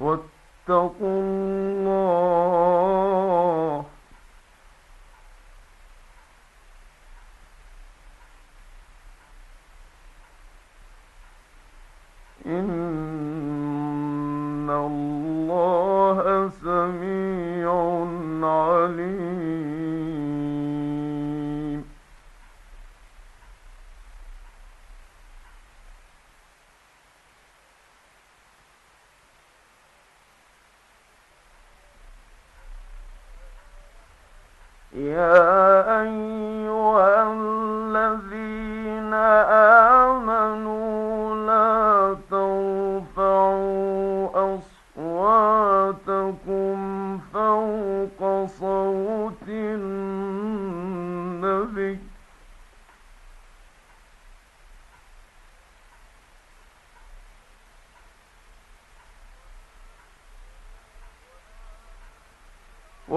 واتقوا الله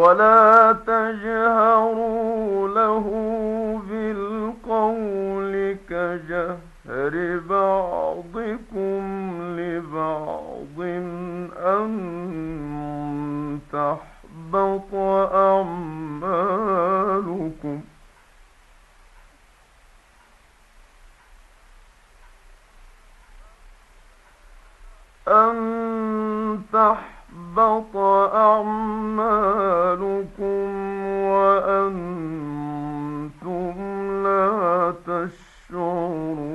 ولا تجهروا له بالقول كجهر بعضكم لبعض أن تحبط أعمالكم. أن تحبط أعمالكم وأنتم لا تشعرون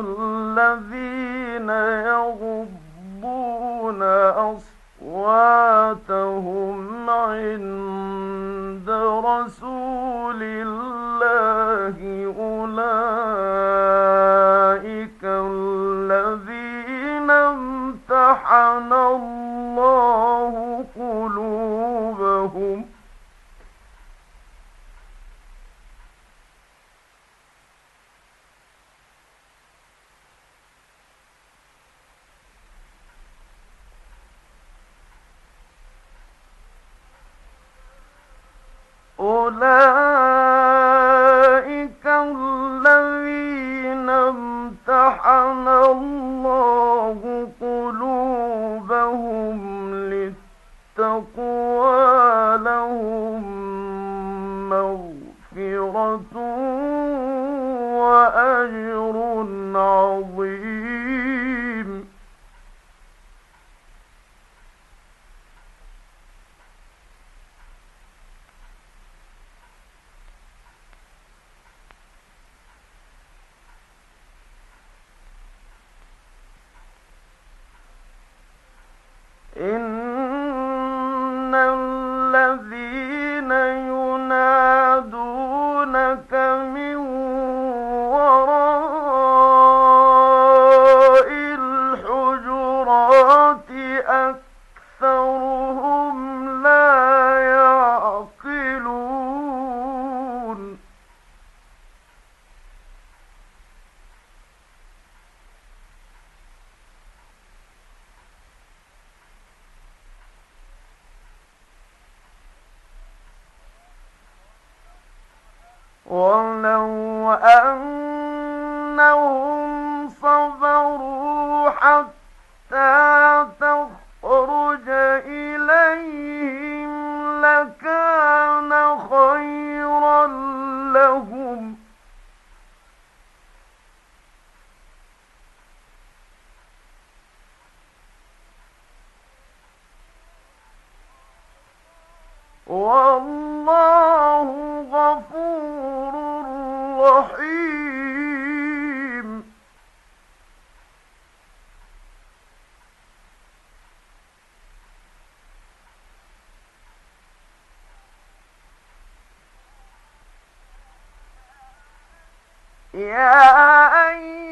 الذين يغضون أصواتهم عند رسول الله أولئك الذين امتحن الله أولئك الذين امتحن أم يا أيها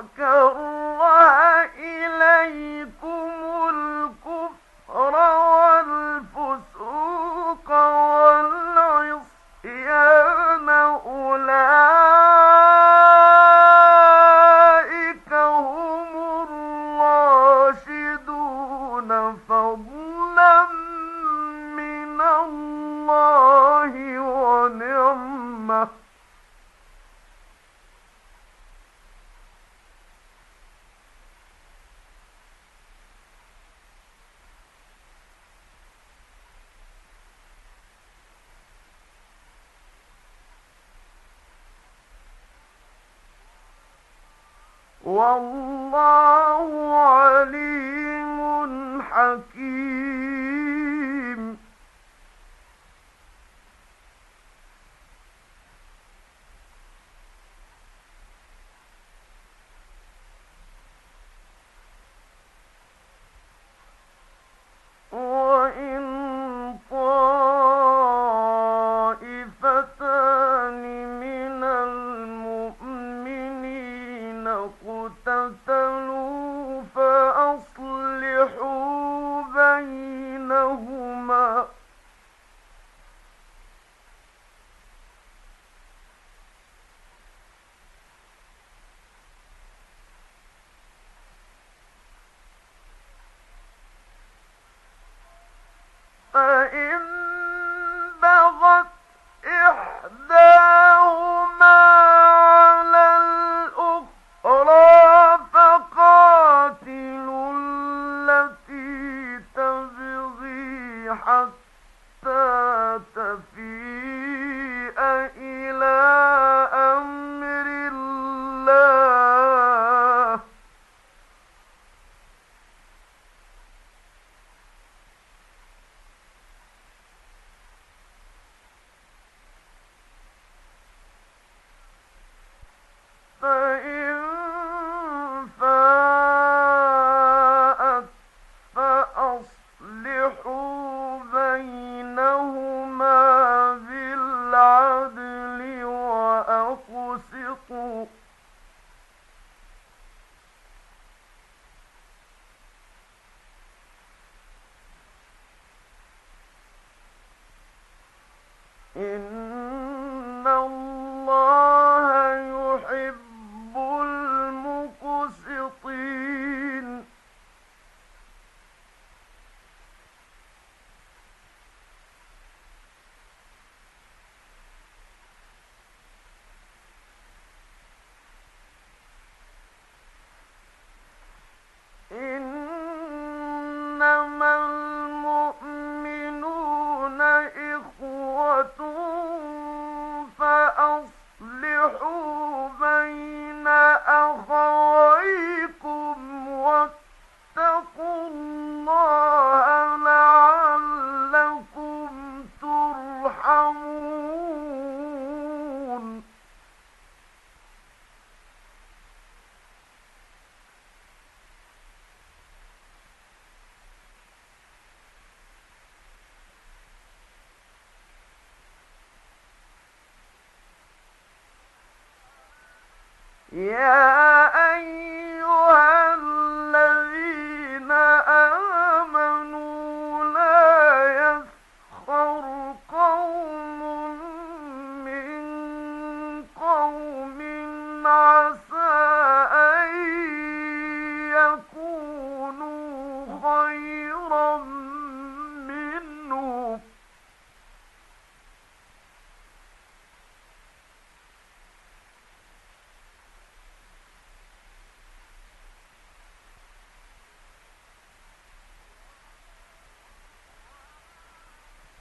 Go. والله عليم حكيم.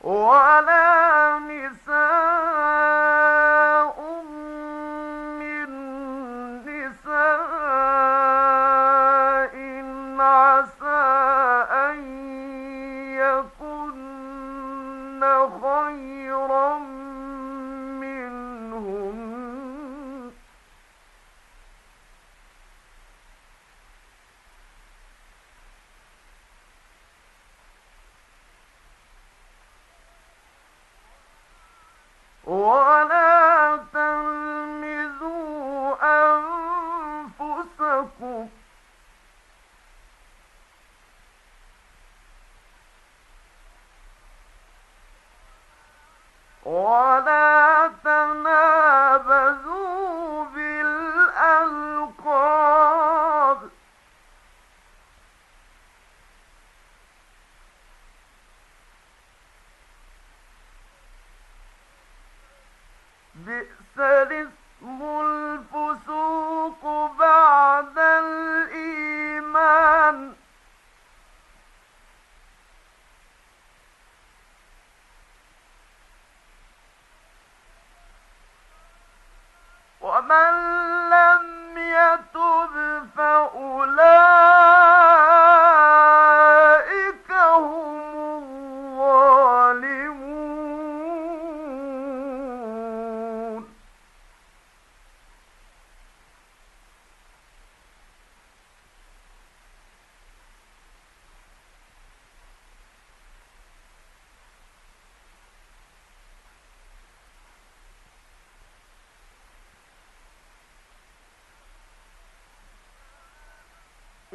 ولا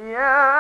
يا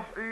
الرحيم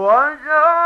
دينكم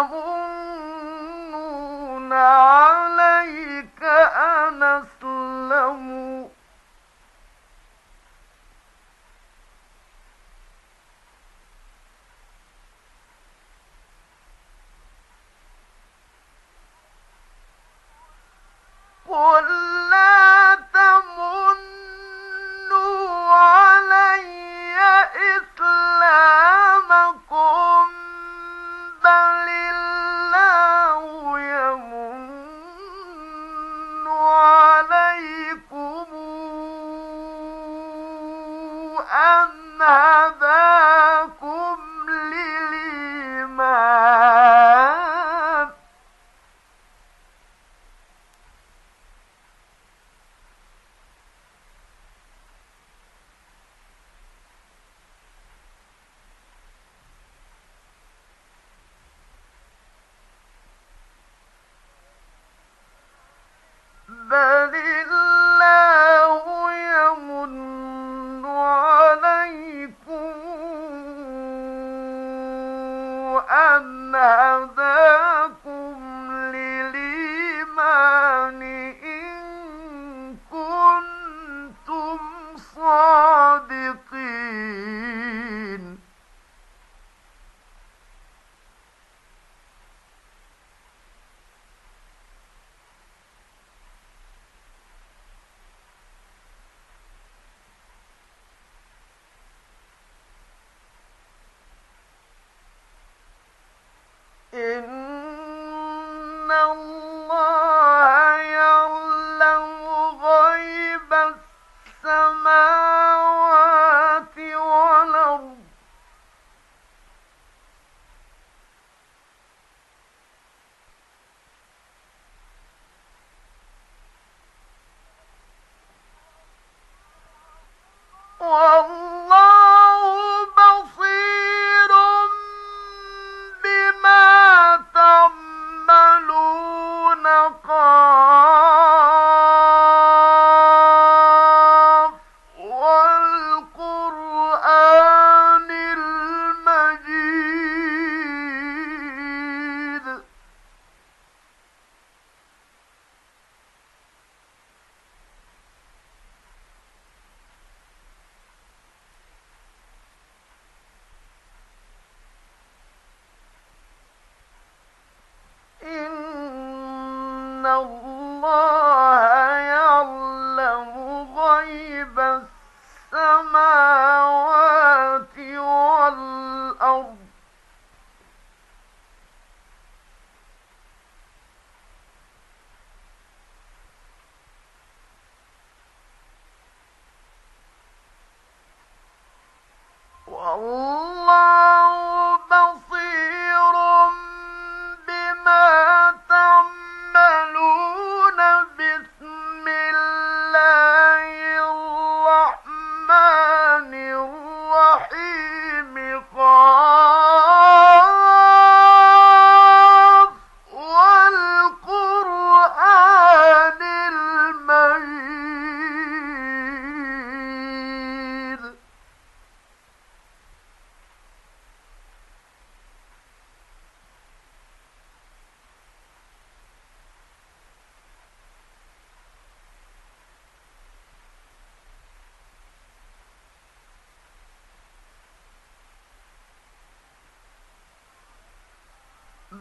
يَعْلَمُونَ الله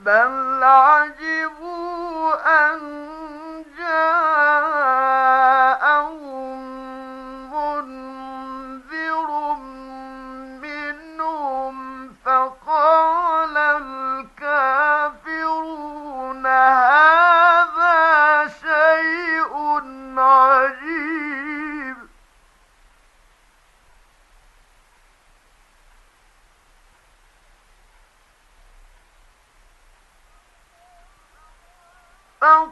بل عجبوا أن جاءهم Brown